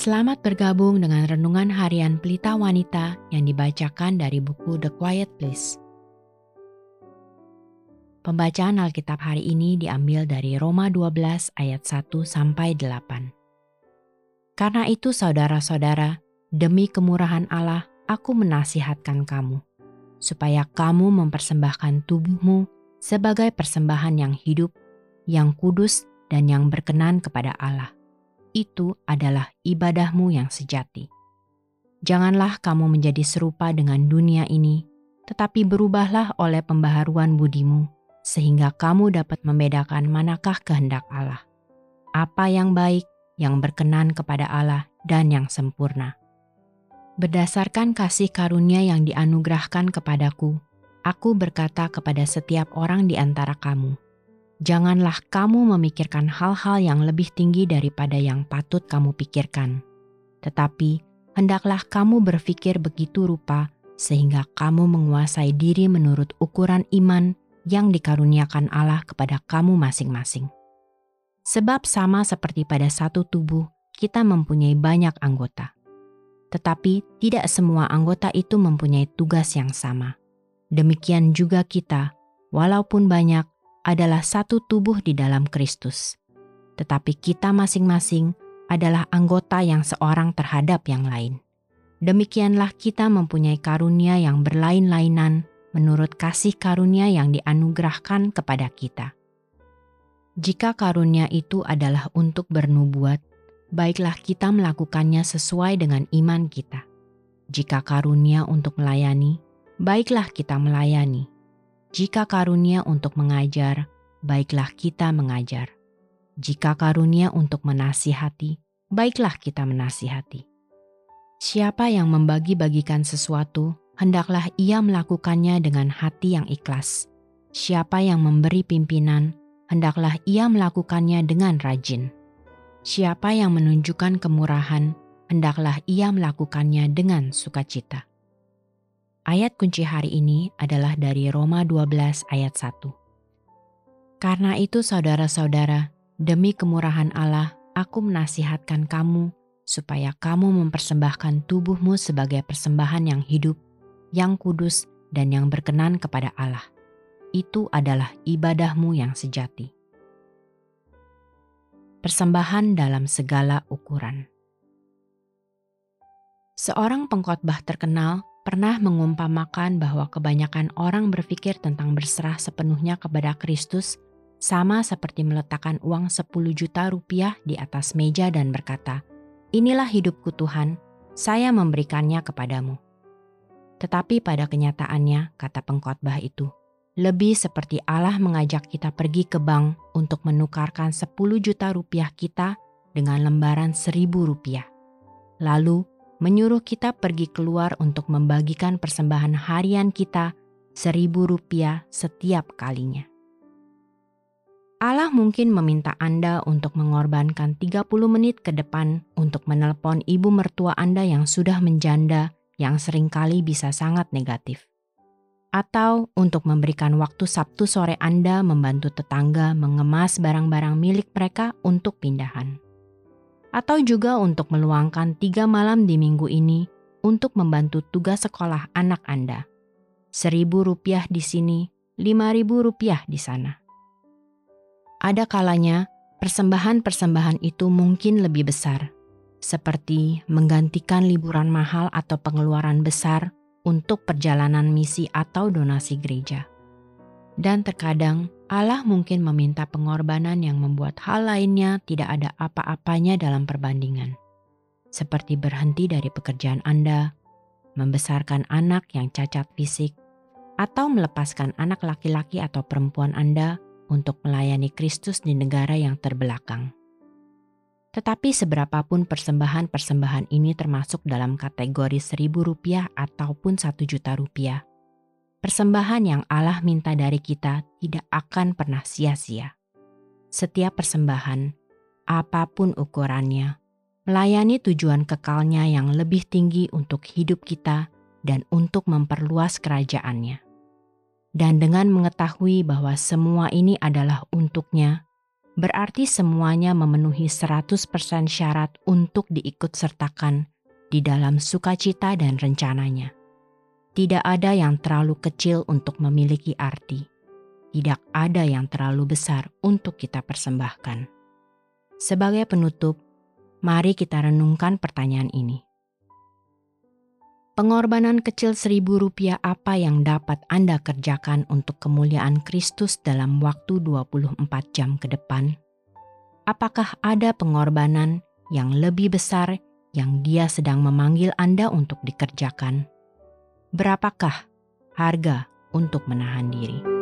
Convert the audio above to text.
Selamat bergabung dengan renungan harian Pelita Wanita yang dibacakan dari buku The Quiet Place. Pembacaan Alkitab hari ini diambil dari Roma 12 ayat 1 sampai 8. Karena itu saudara-saudara, demi kemurahan Allah, aku menasihatkan kamu, supaya kamu mempersembahkan tubuhmu sebagai persembahan yang hidup, yang kudus, dan yang berkenan kepada Allah itu adalah ibadahmu yang sejati. Janganlah kamu menjadi serupa dengan dunia ini, tetapi berubahlah oleh pembaharuan budimu, sehingga kamu dapat membedakan manakah kehendak Allah. Apa yang baik, yang berkenan kepada Allah, dan yang sempurna. Berdasarkan kasih karunia yang dianugerahkan kepadaku, aku berkata kepada setiap orang di antara kamu, janganlah kamu memikirkan hal-hal yang lebih tinggi daripada yang patut kamu pikirkan. Tetapi, hendaklah kamu berpikir begitu rupa sehingga kamu menguasai diri menurut ukuran iman yang dikaruniakan Allah kepada kamu masing-masing. Sebab sama seperti pada satu tubuh, kita mempunyai banyak anggota. Tetapi tidak semua anggota itu mempunyai tugas yang sama. Demikian juga kita, walaupun banyak, adalah satu tubuh di dalam Kristus, tetapi kita masing-masing adalah anggota yang seorang terhadap yang lain. Demikianlah kita mempunyai karunia yang berlain-lainan menurut kasih karunia yang dianugerahkan kepada kita. Jika karunia itu adalah untuk bernubuat, baiklah kita melakukannya sesuai dengan iman kita. Jika karunia untuk melayani, baiklah kita melayani jika karunia untuk mengajar, baiklah kita mengajar. Jika karunia untuk menasihati, baiklah kita menasihati. Siapa yang membagi-bagikan sesuatu, hendaklah ia melakukannya dengan hati yang ikhlas. Siapa yang memberi pimpinan, hendaklah ia melakukannya dengan rajin. Siapa yang menunjukkan kemurahan, hendaklah ia melakukannya dengan sukacita. Ayat kunci hari ini adalah dari Roma 12 ayat 1. Karena itu saudara-saudara, demi kemurahan Allah, aku menasihatkan kamu supaya kamu mempersembahkan tubuhmu sebagai persembahan yang hidup, yang kudus, dan yang berkenan kepada Allah. Itu adalah ibadahmu yang sejati. Persembahan dalam segala ukuran. Seorang pengkhotbah terkenal pernah mengumpamakan bahwa kebanyakan orang berpikir tentang berserah sepenuhnya kepada Kristus sama seperti meletakkan uang 10 juta rupiah di atas meja dan berkata, Inilah hidupku Tuhan, saya memberikannya kepadamu. Tetapi pada kenyataannya, kata pengkhotbah itu, lebih seperti Allah mengajak kita pergi ke bank untuk menukarkan 10 juta rupiah kita dengan lembaran seribu rupiah. Lalu menyuruh kita pergi keluar untuk membagikan persembahan harian kita seribu rupiah setiap kalinya. Allah mungkin meminta Anda untuk mengorbankan 30 menit ke depan untuk menelpon ibu mertua Anda yang sudah menjanda yang sering kali bisa sangat negatif. Atau untuk memberikan waktu Sabtu sore Anda membantu tetangga mengemas barang-barang milik mereka untuk pindahan atau juga untuk meluangkan tiga malam di minggu ini untuk membantu tugas sekolah anak Anda. Seribu rupiah di sini, lima ribu rupiah di sana. Ada kalanya persembahan-persembahan itu mungkin lebih besar, seperti menggantikan liburan mahal atau pengeluaran besar untuk perjalanan misi atau donasi gereja. Dan terkadang Allah mungkin meminta pengorbanan yang membuat hal lainnya tidak ada apa-apanya dalam perbandingan, seperti berhenti dari pekerjaan Anda, membesarkan anak yang cacat fisik, atau melepaskan anak laki-laki atau perempuan Anda untuk melayani Kristus di negara yang terbelakang. Tetapi seberapapun persembahan-persembahan ini termasuk dalam kategori seribu rupiah ataupun satu juta rupiah, Persembahan yang Allah minta dari kita tidak akan pernah sia-sia. Setiap persembahan, apa pun ukurannya, melayani tujuan kekalnya yang lebih tinggi untuk hidup kita dan untuk memperluas kerajaannya. Dan dengan mengetahui bahwa semua ini adalah untuknya, berarti semuanya memenuhi 100% syarat untuk diikut sertakan di dalam sukacita dan rencananya. Tidak ada yang terlalu kecil untuk memiliki arti. Tidak ada yang terlalu besar untuk kita persembahkan. Sebagai penutup, mari kita renungkan pertanyaan ini. Pengorbanan kecil seribu rupiah apa yang dapat Anda kerjakan untuk kemuliaan Kristus dalam waktu 24 jam ke depan? Apakah ada pengorbanan yang lebih besar yang dia sedang memanggil Anda untuk dikerjakan? Berapakah harga untuk menahan diri?